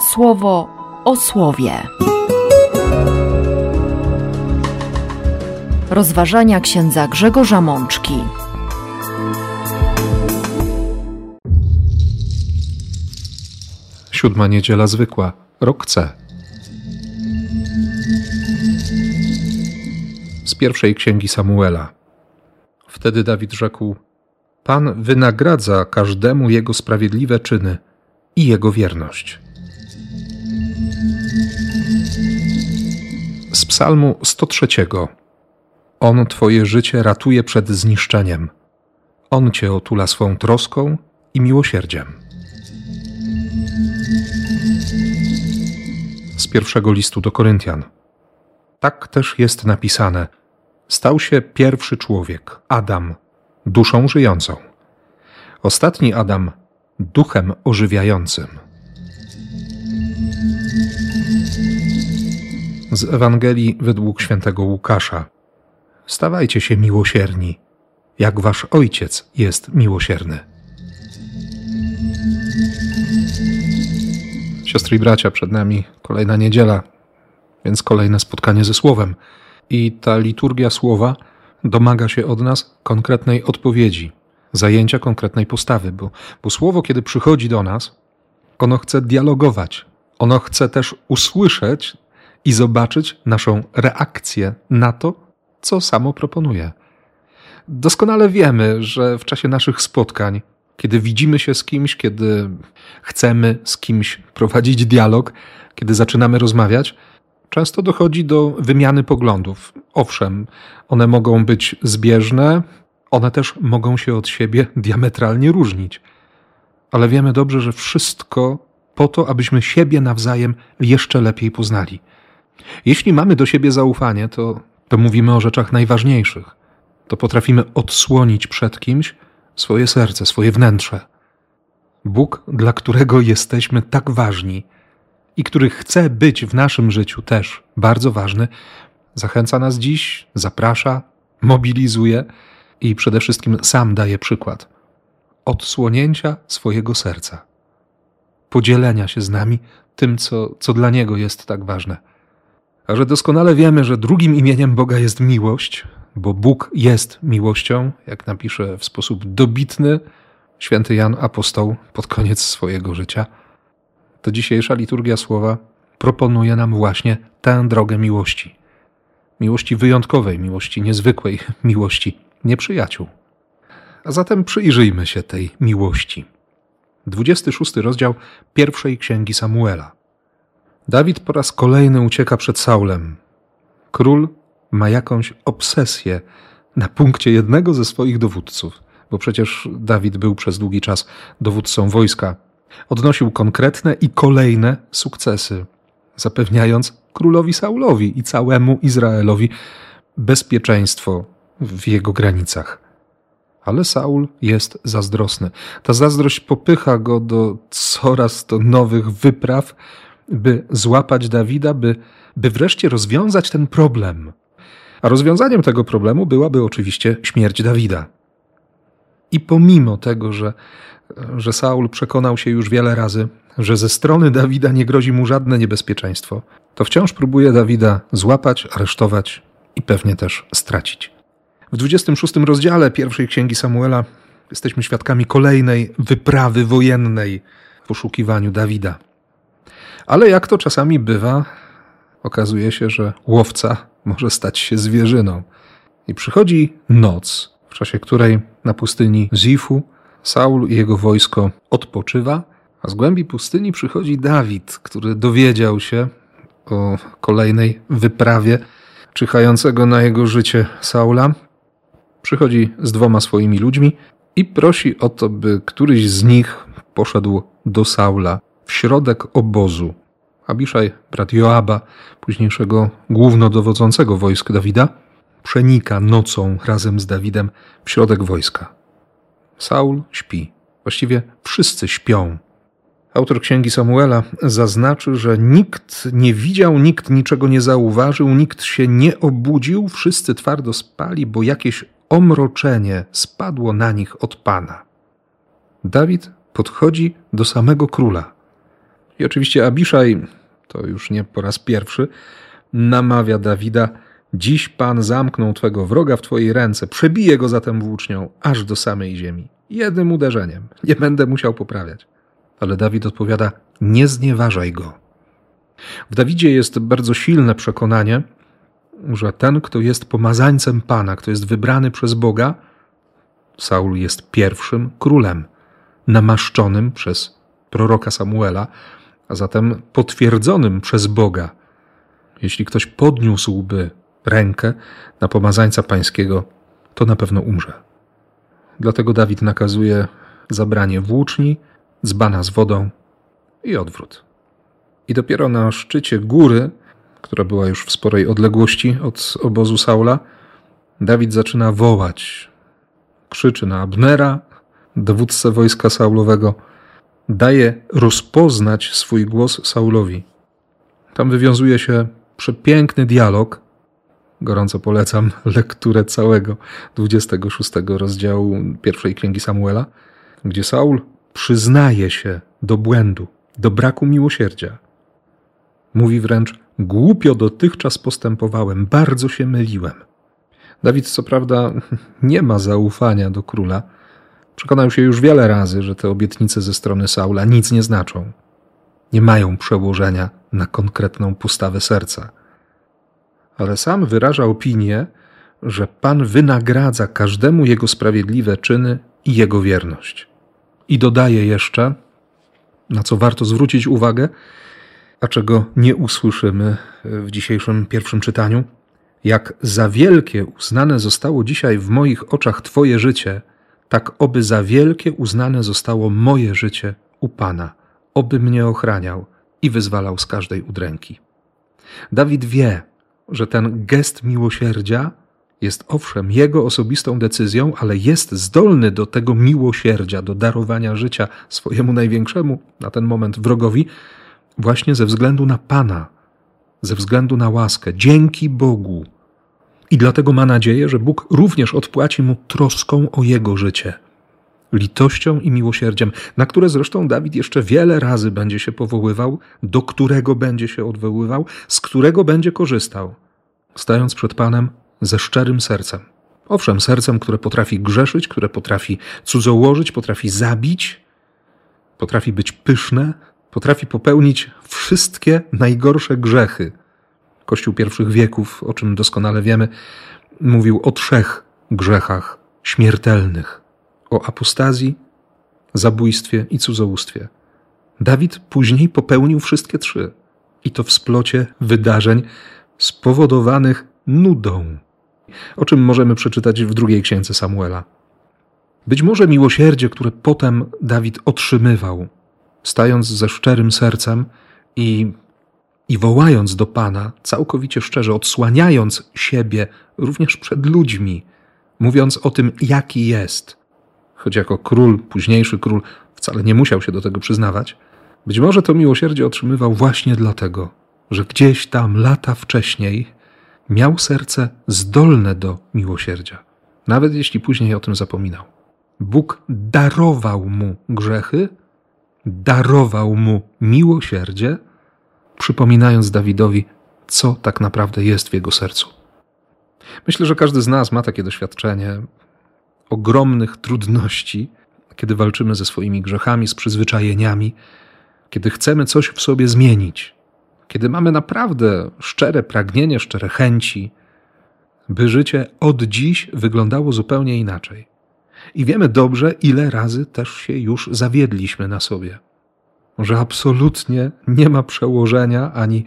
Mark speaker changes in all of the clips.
Speaker 1: słowo o słowie. Rozważania księdza Grzegorza Mączki.
Speaker 2: Siódma niedziela zwykła, rok C. Z pierwszej księgi Samuela. Wtedy Dawid rzekł: Pan wynagradza każdemu jego sprawiedliwe czyny i jego wierność. Psalmu 103. On Twoje życie ratuje przed zniszczeniem. On Cię otula swą troską i miłosierdziem. Z pierwszego listu do Koryntian. Tak też jest napisane: Stał się pierwszy człowiek, Adam, duszą żyjącą. Ostatni Adam, duchem ożywiającym. Z Ewangelii według świętego Łukasza. Stawajcie się miłosierni, jak wasz ojciec jest miłosierny. Siostry i bracia, przed nami kolejna niedziela, więc kolejne spotkanie ze Słowem. I ta liturgia Słowa domaga się od nas konkretnej odpowiedzi, zajęcia konkretnej postawy, bo, bo Słowo, kiedy przychodzi do nas, ono chce dialogować, ono chce też usłyszeć i zobaczyć naszą reakcję na to, co samo proponuje. Doskonale wiemy, że w czasie naszych spotkań, kiedy widzimy się z kimś, kiedy chcemy z kimś prowadzić dialog, kiedy zaczynamy rozmawiać, często dochodzi do wymiany poglądów. Owszem, one mogą być zbieżne, one też mogą się od siebie diametralnie różnić. Ale wiemy dobrze, że wszystko po to, abyśmy siebie nawzajem jeszcze lepiej poznali. Jeśli mamy do siebie zaufanie, to, to mówimy o rzeczach najważniejszych. To potrafimy odsłonić przed kimś swoje serce, swoje wnętrze. Bóg, dla którego jesteśmy tak ważni i który chce być w naszym życiu też bardzo ważny, zachęca nas dziś, zaprasza, mobilizuje i przede wszystkim sam daje przykład odsłonięcia swojego serca, podzielenia się z nami tym, co, co dla Niego jest tak ważne. A że doskonale wiemy, że drugim imieniem Boga jest miłość, bo Bóg jest miłością, jak napisze w sposób dobitny święty Jan Apostoł pod koniec swojego życia, to dzisiejsza liturgia słowa proponuje nam właśnie tę drogę miłości. Miłości wyjątkowej, miłości niezwykłej, miłości nieprzyjaciół. A zatem przyjrzyjmy się tej miłości. 26 rozdział pierwszej księgi Samuela. Dawid po raz kolejny ucieka przed Saulem. Król ma jakąś obsesję na punkcie jednego ze swoich dowódców, bo przecież Dawid był przez długi czas dowódcą wojska. Odnosił konkretne i kolejne sukcesy, zapewniając królowi Saulowi i całemu Izraelowi bezpieczeństwo w jego granicach. Ale Saul jest zazdrosny. Ta zazdrość popycha go do coraz to nowych wypraw, by złapać Dawida, by, by wreszcie rozwiązać ten problem. A rozwiązaniem tego problemu byłaby oczywiście śmierć Dawida. I pomimo tego, że, że Saul przekonał się już wiele razy, że ze strony Dawida nie grozi mu żadne niebezpieczeństwo, to wciąż próbuje Dawida złapać, aresztować i pewnie też stracić. W 26 rozdziale pierwszej księgi Samuela jesteśmy świadkami kolejnej wyprawy wojennej w poszukiwaniu Dawida. Ale jak to czasami bywa, okazuje się, że łowca może stać się zwierzyną. I przychodzi noc, w czasie której na pustyni Zifu Saul i jego wojsko odpoczywa, a z głębi pustyni przychodzi Dawid, który dowiedział się o kolejnej wyprawie czyhającego na jego życie Saula. Przychodzi z dwoma swoimi ludźmi i prosi o to, by któryś z nich poszedł do Saula w środek obozu. Abiszaj, brat Joaba, późniejszego głównodowodzącego wojsk Dawida, przenika nocą razem z Dawidem w środek wojska. Saul śpi. Właściwie wszyscy śpią. Autor księgi Samuela zaznaczy, że nikt nie widział, nikt niczego nie zauważył, nikt się nie obudził, wszyscy twardo spali, bo jakieś omroczenie spadło na nich od Pana. Dawid podchodzi do samego króla oczywiście Abiszaj, to już nie po raz pierwszy, namawia Dawida: Dziś Pan zamknął twego wroga w twojej ręce, przebije go zatem włócznią aż do samej ziemi. Jednym uderzeniem. Nie będę musiał poprawiać. Ale Dawid odpowiada: Nie znieważaj go. W Dawidzie jest bardzo silne przekonanie, że ten, kto jest pomazańcem Pana, kto jest wybrany przez Boga, Saul jest pierwszym królem, namaszczonym przez proroka Samuela, a zatem potwierdzonym przez Boga. Jeśli ktoś podniósłby rękę na pomazańca pańskiego, to na pewno umrze. Dlatego Dawid nakazuje zabranie włóczni, dzbana z wodą i odwrót. I dopiero na szczycie góry, która była już w sporej odległości od obozu Saula, Dawid zaczyna wołać. Krzyczy na Abnera, dowódcę wojska Saulowego. Daje rozpoznać swój głos Saulowi. Tam wywiązuje się przepiękny dialog. Gorąco polecam lekturę całego 26 rozdziału pierwszej księgi Samuela, gdzie Saul przyznaje się do błędu, do braku miłosierdzia. Mówi wręcz: Głupio dotychczas postępowałem, bardzo się myliłem. Dawid, co prawda, nie ma zaufania do króla. Przekonał się już wiele razy, że te obietnice ze strony Saula nic nie znaczą. Nie mają przełożenia na konkretną postawę serca. Ale sam wyraża opinię, że Pan wynagradza każdemu jego sprawiedliwe czyny i jego wierność. I dodaje jeszcze, na co warto zwrócić uwagę, a czego nie usłyszymy w dzisiejszym pierwszym czytaniu. Jak za wielkie uznane zostało dzisiaj w moich oczach Twoje życie, tak oby za wielkie uznane zostało moje życie u Pana, oby mnie ochraniał i wyzwalał z każdej udręki. Dawid wie, że ten gest miłosierdzia jest owszem jego osobistą decyzją, ale jest zdolny do tego miłosierdzia, do darowania życia swojemu największemu na ten moment wrogowi, właśnie ze względu na Pana, ze względu na łaskę, dzięki Bogu. I dlatego ma nadzieję, że Bóg również odpłaci mu troską o jego życie, litością i miłosierdziem, na które zresztą Dawid jeszcze wiele razy będzie się powoływał, do którego będzie się odwoływał, z którego będzie korzystał, stając przed Panem ze szczerym sercem. Owszem, sercem, które potrafi grzeszyć, które potrafi cudzołożyć, potrafi zabić, potrafi być pyszne, potrafi popełnić wszystkie najgorsze grzechy. Kościół pierwszych wieków, o czym doskonale wiemy, mówił o trzech grzechach śmiertelnych: o apostazji, zabójstwie i cudzołóstwie. Dawid później popełnił wszystkie trzy. I to w splocie wydarzeń spowodowanych nudą, o czym możemy przeczytać w drugiej księdze Samuela. Być może miłosierdzie, które potem Dawid otrzymywał, stając ze szczerym sercem i, i wołając do Pana, całkowicie szczerze, odsłaniając siebie również przed ludźmi, mówiąc o tym, jaki jest, choć jako król, późniejszy król, wcale nie musiał się do tego przyznawać, być może to miłosierdzie otrzymywał właśnie dlatego, że gdzieś tam lata wcześniej miał serce zdolne do miłosierdzia, nawet jeśli później o tym zapominał. Bóg darował mu grzechy, darował mu miłosierdzie, przypominając Dawidowi, co tak naprawdę jest w jego sercu. Myślę, że każdy z nas ma takie doświadczenie ogromnych trudności, kiedy walczymy ze swoimi grzechami, z przyzwyczajeniami, kiedy chcemy coś w sobie zmienić, kiedy mamy naprawdę szczere pragnienie, szczere chęci, by życie od dziś wyglądało zupełnie inaczej. I wiemy dobrze, ile razy też się już zawiedliśmy na sobie. Że absolutnie nie ma przełożenia ani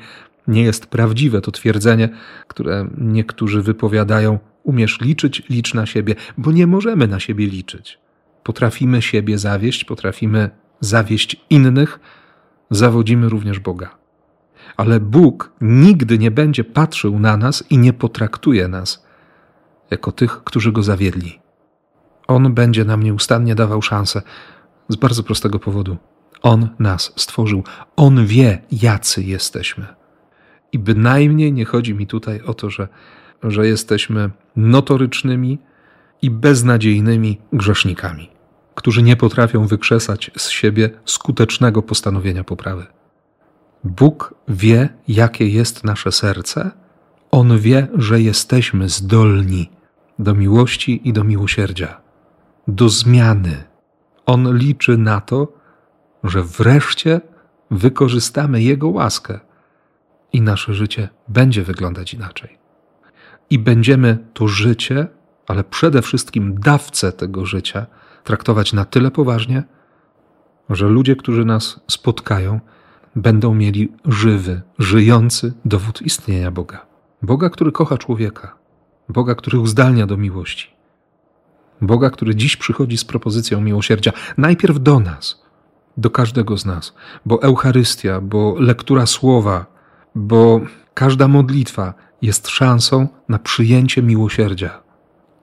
Speaker 2: nie jest prawdziwe to twierdzenie, które niektórzy wypowiadają: umiesz liczyć, licz na siebie, bo nie możemy na siebie liczyć. Potrafimy siebie zawieść, potrafimy zawieść innych, zawodzimy również Boga. Ale Bóg nigdy nie będzie patrzył na nas i nie potraktuje nas jako tych, którzy go zawiedli. On będzie nam nieustannie dawał szansę z bardzo prostego powodu. On nas stworzył. On wie, jacy jesteśmy. I bynajmniej nie chodzi mi tutaj o to, że, że jesteśmy notorycznymi i beznadziejnymi grzesznikami, którzy nie potrafią wykrzesać z siebie skutecznego postanowienia poprawy. Bóg wie, jakie jest nasze serce, On wie, że jesteśmy zdolni do miłości i do miłosierdzia, do zmiany. On liczy na to, że wreszcie wykorzystamy Jego łaskę i nasze życie będzie wyglądać inaczej. I będziemy to życie, ale przede wszystkim dawcę tego życia, traktować na tyle poważnie, że ludzie, którzy nas spotkają, będą mieli żywy, żyjący dowód istnienia Boga. Boga, który kocha człowieka, Boga, który uzdalnia do miłości, Boga, który dziś przychodzi z propozycją miłosierdzia, najpierw do nas, do każdego z nas, bo Eucharystia, bo lektura słowa, bo każda modlitwa jest szansą na przyjęcie miłosierdzia.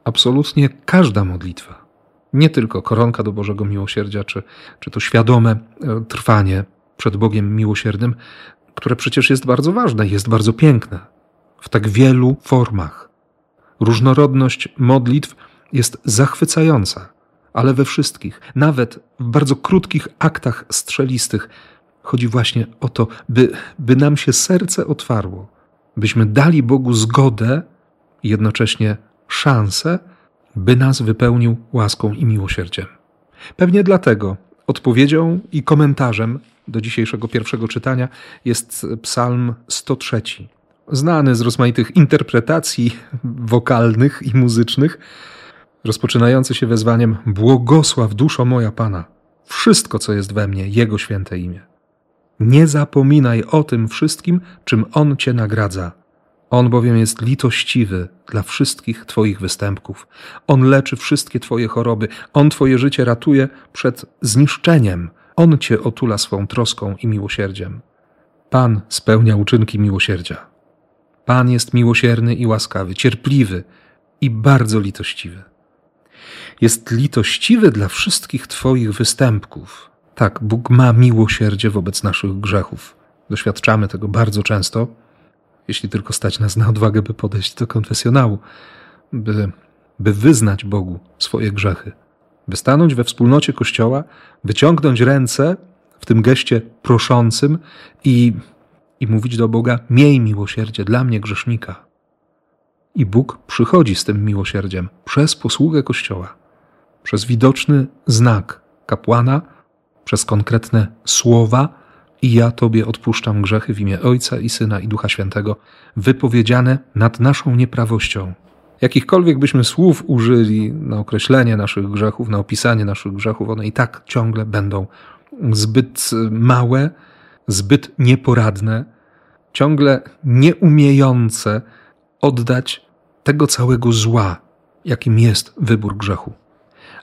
Speaker 2: Absolutnie każda modlitwa. Nie tylko koronka do Bożego Miłosierdzia, czy, czy to świadome e, trwanie przed Bogiem Miłosiernym, które przecież jest bardzo ważne, jest bardzo piękne w tak wielu formach. Różnorodność modlitw jest zachwycająca, ale we wszystkich, nawet w bardzo krótkich aktach strzelistych, chodzi właśnie o to, by, by nam się serce otwarło, byśmy dali Bogu zgodę i jednocześnie szansę, by nas wypełnił łaską i miłosierdziem. Pewnie dlatego odpowiedzią i komentarzem do dzisiejszego pierwszego czytania jest Psalm 103, znany z rozmaitych interpretacji wokalnych i muzycznych, rozpoczynający się wezwaniem Błogosław duszo moja Pana, wszystko co jest we mnie, Jego święte imię. Nie zapominaj o tym wszystkim, czym On Cię nagradza. On bowiem jest litościwy dla wszystkich Twoich występków. On leczy wszystkie Twoje choroby. On Twoje życie ratuje przed zniszczeniem. On Cię otula swą troską i miłosierdziem. Pan spełnia uczynki miłosierdzia. Pan jest miłosierny i łaskawy, cierpliwy i bardzo litościwy. Jest litościwy dla wszystkich Twoich występków. Tak, Bóg ma miłosierdzie wobec naszych grzechów. Doświadczamy tego bardzo często, jeśli tylko stać nas na odwagę, by podejść do konfesjonału, by, by wyznać Bogu swoje grzechy, by stanąć we wspólnocie Kościoła, wyciągnąć ręce w tym geście proszącym i, i mówić do Boga: Miej miłosierdzie dla mnie, grzesznika. I Bóg przychodzi z tym miłosierdziem przez posługę Kościoła, przez widoczny znak kapłana, przez konkretne słowa, i ja Tobie odpuszczam grzechy w imię Ojca i Syna i Ducha Świętego, wypowiedziane nad naszą nieprawością. Jakichkolwiek byśmy słów użyli na określenie naszych grzechów, na opisanie naszych grzechów, one i tak ciągle będą zbyt małe, zbyt nieporadne, ciągle nieumiejące oddać tego całego zła, jakim jest wybór grzechu.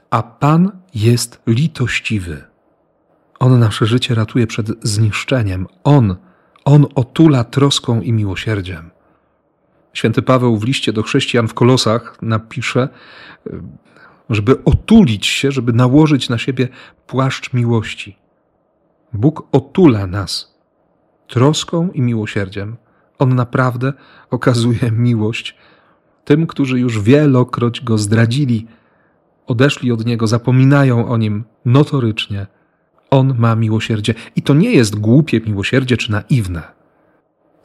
Speaker 2: A Pan jest litościwy. On nasze życie ratuje przed zniszczeniem. On, On otula troską i miłosierdziem. Święty Paweł w liście do chrześcijan w Kolosach napisze, żeby otulić się, żeby nałożyć na siebie płaszcz miłości. Bóg otula nas troską i miłosierdziem. On naprawdę okazuje miłość tym, którzy już wielokroć go zdradzili, odeszli od niego, zapominają o nim notorycznie on ma miłosierdzie. I to nie jest głupie miłosierdzie czy naiwne.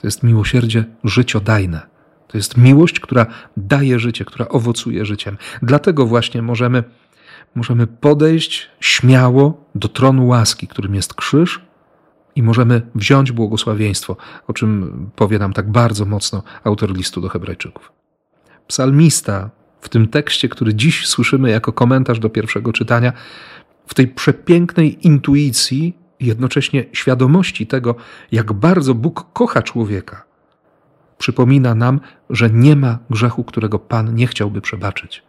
Speaker 2: To jest miłosierdzie życiodajne. To jest miłość, która daje życie, która owocuje życiem. Dlatego właśnie możemy, możemy podejść śmiało do tronu łaski, którym jest krzyż, i możemy wziąć błogosławieństwo, o czym powie nam tak bardzo mocno autor listu do Hebrajczyków. Psalmista w tym tekście, który dziś słyszymy jako komentarz do pierwszego czytania, w tej przepięknej intuicji jednocześnie świadomości tego, jak bardzo Bóg kocha człowieka, przypomina nam, że nie ma grzechu, którego Pan nie chciałby przebaczyć.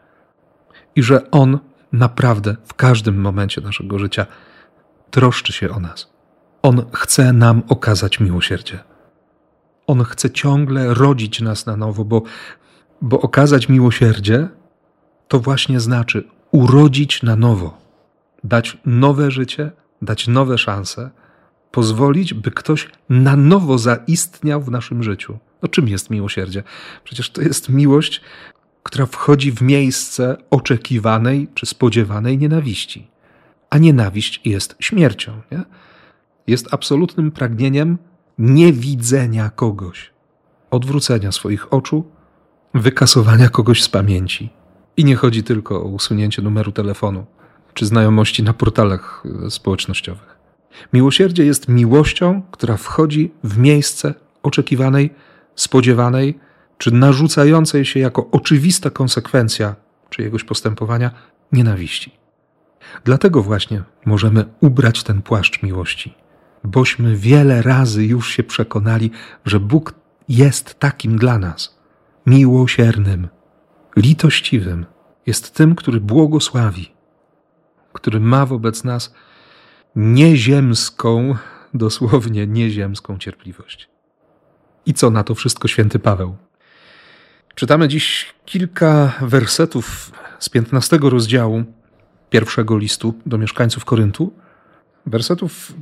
Speaker 2: I że On naprawdę w każdym momencie naszego życia troszczy się o nas. On chce nam okazać miłosierdzie. On chce ciągle rodzić nas na nowo, bo, bo okazać miłosierdzie to właśnie znaczy urodzić na nowo dać nowe życie, dać nowe szanse, pozwolić, by ktoś na nowo zaistniał w naszym życiu. No czym jest miłosierdzie? Przecież to jest miłość, która wchodzi w miejsce oczekiwanej czy spodziewanej nienawiści. A nienawiść jest śmiercią. Nie? Jest absolutnym pragnieniem niewidzenia kogoś, odwrócenia swoich oczu, wykasowania kogoś z pamięci. I nie chodzi tylko o usunięcie numeru telefonu czy znajomości na portalach e, społecznościowych. Miłosierdzie jest miłością, która wchodzi w miejsce oczekiwanej, spodziewanej, czy narzucającej się jako oczywista konsekwencja czyjegoś postępowania nienawiści. Dlatego właśnie możemy ubrać ten płaszcz miłości, bośmy wiele razy już się przekonali, że Bóg jest takim dla nas miłosiernym, litościwym, jest tym, który błogosławi, który ma wobec nas nieziemską, dosłownie nieziemską cierpliwość. I co na to wszystko święty Paweł? Czytamy dziś kilka wersetów z 15 rozdziału pierwszego listu do mieszkańców Koryntu. Wersetów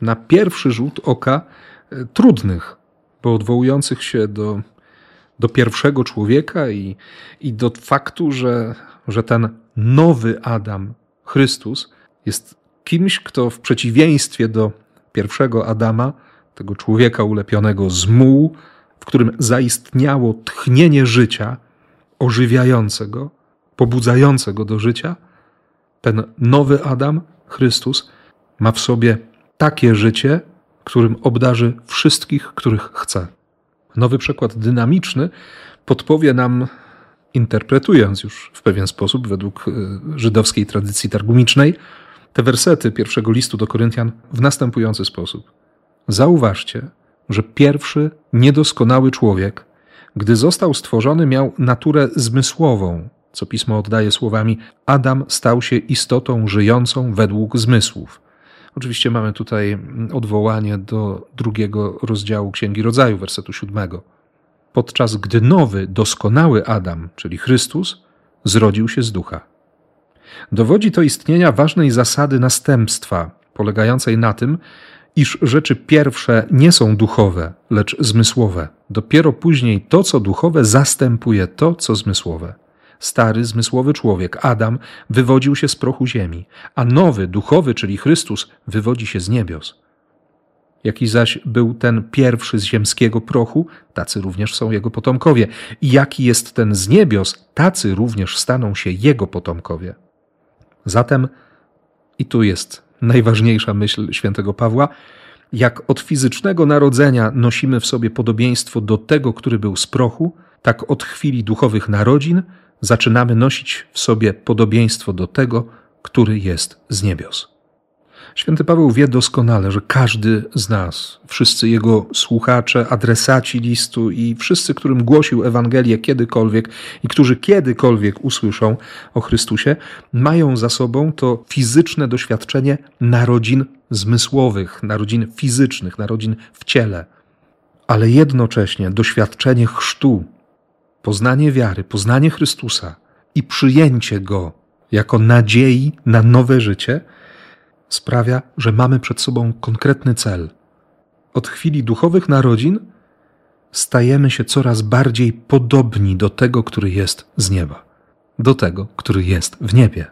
Speaker 2: na pierwszy rzut oka e, trudnych, bo odwołujących się do, do pierwszego człowieka i, i do faktu, że, że ten nowy Adam, Chrystus, jest kimś, kto w przeciwieństwie do pierwszego Adama, tego człowieka ulepionego z muł, w którym zaistniało tchnienie życia, ożywiającego, pobudzającego do życia, ten nowy Adam, Chrystus, ma w sobie takie życie, którym obdarzy wszystkich, których chce. Nowy przekład dynamiczny podpowie nam, interpretując już w pewien sposób według y, żydowskiej tradycji targumicznej, te wersety pierwszego listu do Koryntian w następujący sposób. Zauważcie, że pierwszy niedoskonały człowiek, gdy został stworzony, miał naturę zmysłową, co pismo oddaje słowami: Adam stał się istotą żyjącą według zmysłów. Oczywiście mamy tutaj odwołanie do drugiego rozdziału Księgi Rodzaju, wersetu siódmego. Podczas gdy nowy, doskonały Adam, czyli Chrystus, zrodził się z ducha. Dowodzi to istnienia ważnej zasady następstwa, polegającej na tym, iż rzeczy pierwsze nie są duchowe, lecz zmysłowe. Dopiero później to, co duchowe, zastępuje to, co zmysłowe. Stary, zmysłowy człowiek, Adam, wywodził się z prochu ziemi, a nowy, duchowy, czyli Chrystus, wywodzi się z niebios. Jaki zaś był ten pierwszy z ziemskiego prochu, tacy również są jego potomkowie. I jaki jest ten z niebios, tacy również staną się jego potomkowie. Zatem, i tu jest najważniejsza myśl świętego Pawła, jak od fizycznego narodzenia nosimy w sobie podobieństwo do tego, który był z prochu, tak od chwili duchowych narodzin zaczynamy nosić w sobie podobieństwo do tego, który jest z niebios. Święty Paweł wie doskonale, że każdy z nas, wszyscy jego słuchacze, adresaci listu i wszyscy, którym głosił Ewangelię kiedykolwiek i którzy kiedykolwiek usłyszą o Chrystusie, mają za sobą to fizyczne doświadczenie narodzin zmysłowych, narodzin fizycznych, narodzin w ciele, ale jednocześnie doświadczenie chrztu, poznanie wiary, poznanie Chrystusa i przyjęcie Go jako nadziei na nowe życie sprawia, że mamy przed sobą konkretny cel. Od chwili duchowych narodzin stajemy się coraz bardziej podobni do tego, który jest z nieba, do tego, który jest w niebie.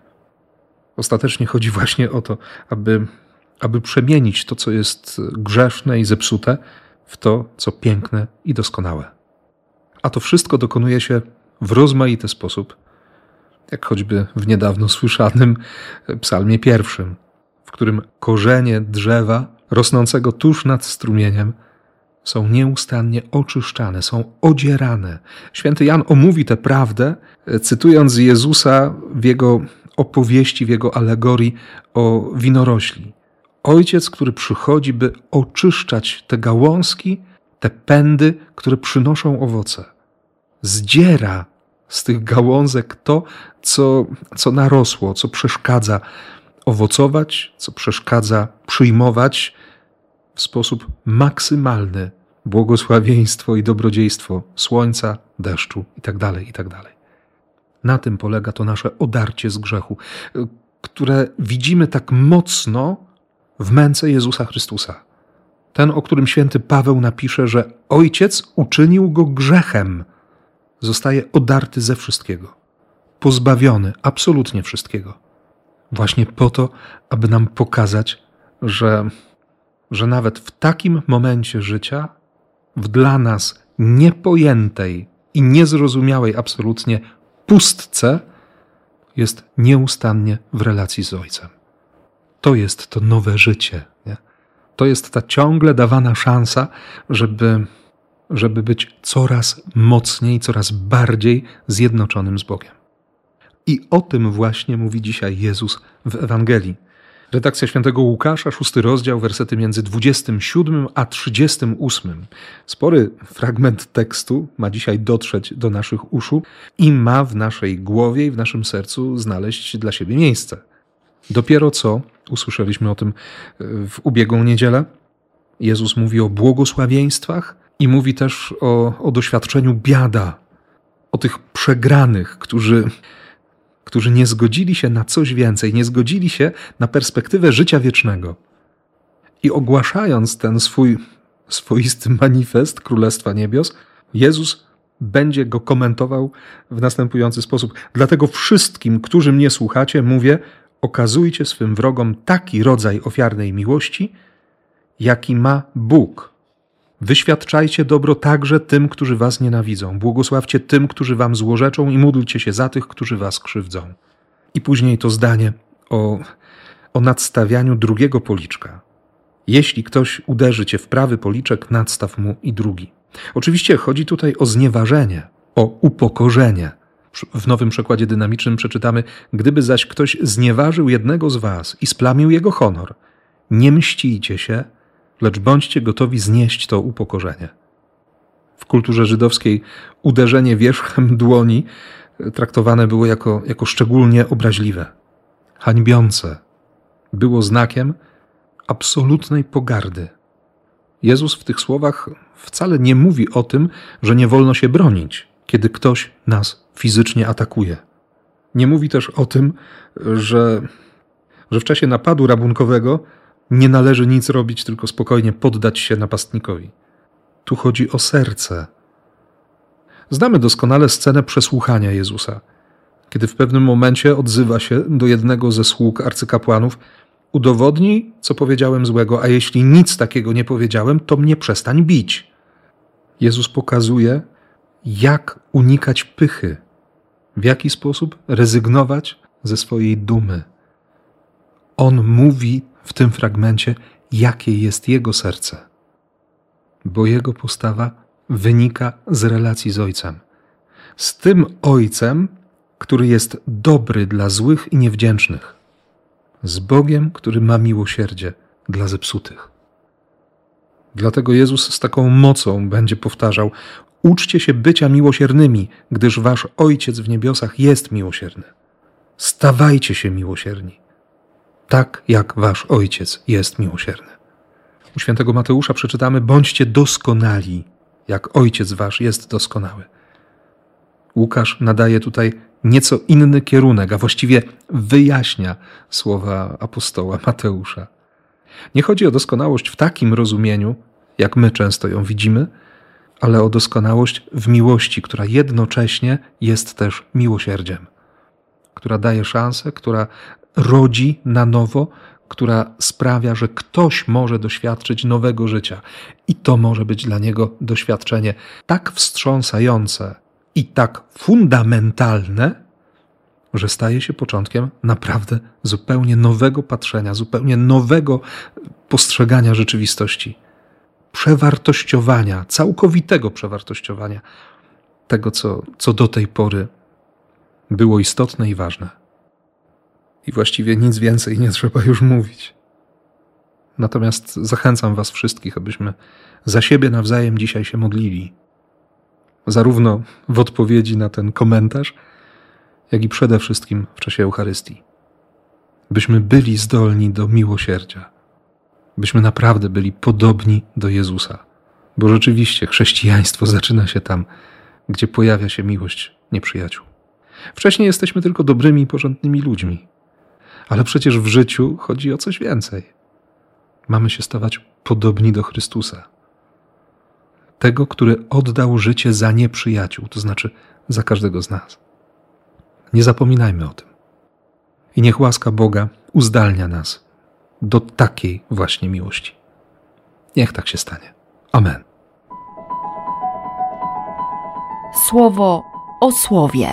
Speaker 2: Ostatecznie chodzi właśnie o to, aby, aby przemienić to, co jest grzeszne i zepsute, w to, co piękne i doskonałe. A to wszystko dokonuje się w rozmaity sposób, jak choćby w niedawno słyszanym Psalmie pierwszym, w którym korzenie drzewa rosnącego tuż nad strumieniem są nieustannie oczyszczane, są odzierane. Święty Jan omówi tę prawdę, cytując Jezusa w jego opowieści, w jego alegorii o winorośli. Ojciec, który przychodzi, by oczyszczać te gałązki, te pędy, które przynoszą owoce zdziera z tych gałązek to, co, co narosło, co przeszkadza owocować, co przeszkadza przyjmować w sposób maksymalny błogosławieństwo i dobrodziejstwo słońca, deszczu itd. Tak itd. Tak Na tym polega to nasze odarcie z grzechu, które widzimy tak mocno w męce Jezusa Chrystusa. Ten, o którym święty Paweł napisze, że ojciec uczynił go grzechem zostaje odarty ze wszystkiego, pozbawiony absolutnie wszystkiego. Właśnie po to, aby nam pokazać, że, że nawet w takim momencie życia, w dla nas niepojętej i niezrozumiałej absolutnie pustce, jest nieustannie w relacji z Ojcem. To jest to nowe życie. Nie? To jest ta ciągle dawana szansa, żeby, żeby być coraz mocniej, coraz bardziej zjednoczonym z Bogiem. I o tym właśnie mówi dzisiaj Jezus w Ewangelii. Redakcja świętego Łukasza, szósty rozdział, wersety między 27 a 38. Spory fragment tekstu ma dzisiaj dotrzeć do naszych uszu i ma w naszej głowie i w naszym sercu znaleźć dla siebie miejsce. Dopiero co usłyszeliśmy o tym w ubiegłą niedzielę. Jezus mówi o błogosławieństwach i mówi też o, o doświadczeniu biada, o tych przegranych, którzy którzy nie zgodzili się na coś więcej, nie zgodzili się na perspektywę życia wiecznego. I ogłaszając ten swój swoisty manifest Królestwa Niebios, Jezus będzie go komentował w następujący sposób. Dlatego wszystkim, którzy mnie słuchacie, mówię: okazujcie swym wrogom taki rodzaj ofiarnej miłości, jaki ma Bóg Wyświadczajcie dobro także tym, którzy was nienawidzą. Błogosławcie tym, którzy wam złorzeczą i módlcie się za tych, którzy was krzywdzą. I później to zdanie o, o nadstawianiu drugiego policzka. Jeśli ktoś uderzy cię w prawy policzek, nadstaw mu i drugi. Oczywiście chodzi tutaj o znieważenie, o upokorzenie. W nowym przekładzie dynamicznym przeczytamy: Gdyby zaś ktoś znieważył jednego z was i splamił jego honor, nie mścijcie się, lecz bądźcie gotowi znieść to upokorzenie. W kulturze żydowskiej uderzenie wierzchem dłoni traktowane było jako, jako szczególnie obraźliwe, hańbiące. Było znakiem absolutnej pogardy. Jezus w tych słowach wcale nie mówi o tym, że nie wolno się bronić, kiedy ktoś nas fizycznie atakuje. Nie mówi też o tym, że, że w czasie napadu rabunkowego nie należy nic robić, tylko spokojnie poddać się napastnikowi. Tu chodzi o serce. Znamy doskonale scenę przesłuchania Jezusa, kiedy w pewnym momencie odzywa się do jednego ze sług arcykapłanów: Udowodnij, co powiedziałem złego, a jeśli nic takiego nie powiedziałem, to mnie przestań bić. Jezus pokazuje, jak unikać pychy, w jaki sposób rezygnować ze swojej dumy. On mówi w tym fragmencie, jakie jest jego serce, bo jego postawa wynika z relacji z Ojcem. Z tym Ojcem, który jest dobry dla złych i niewdzięcznych, z Bogiem, który ma miłosierdzie dla zepsutych. Dlatego Jezus z taką mocą będzie powtarzał: Uczcie się bycia miłosiernymi, gdyż wasz Ojciec w niebiosach jest miłosierny. Stawajcie się miłosierni tak jak wasz Ojciec jest miłosierny. U świętego Mateusza przeczytamy: Bądźcie doskonali, jak Ojciec wasz jest doskonały. Łukasz nadaje tutaj nieco inny kierunek, a właściwie wyjaśnia słowa apostoła Mateusza. Nie chodzi o doskonałość w takim rozumieniu, jak my często ją widzimy, ale o doskonałość w miłości, która jednocześnie jest też miłosierdziem, która daje szansę, która rodzi na nowo, która sprawia, że ktoś może doświadczyć nowego życia. I to może być dla niego doświadczenie tak wstrząsające i tak fundamentalne, że staje się początkiem naprawdę zupełnie nowego patrzenia, zupełnie nowego postrzegania rzeczywistości, przewartościowania, całkowitego przewartościowania tego, co, co do tej pory było istotne i ważne i właściwie nic więcej nie trzeba już mówić. Natomiast zachęcam Was wszystkich, abyśmy za siebie nawzajem dzisiaj się modlili. Zarówno w odpowiedzi na ten komentarz, jak i przede wszystkim w czasie Eucharystii. Byśmy byli zdolni do miłosierdzia. Byśmy naprawdę byli podobni do Jezusa. Bo rzeczywiście chrześcijaństwo zaczyna się tam, gdzie pojawia się miłość nieprzyjaciół. Wcześniej jesteśmy tylko dobrymi i porządnymi ludźmi. Ale przecież w życiu chodzi o coś więcej. Mamy się stawać podobni do Chrystusa. Tego, który oddał życie za nieprzyjaciół, to znaczy za każdego z nas. Nie zapominajmy o tym. I niech łaska Boga uzdalnia nas do takiej właśnie miłości. Niech tak się stanie. Amen.
Speaker 1: Słowo o słowie.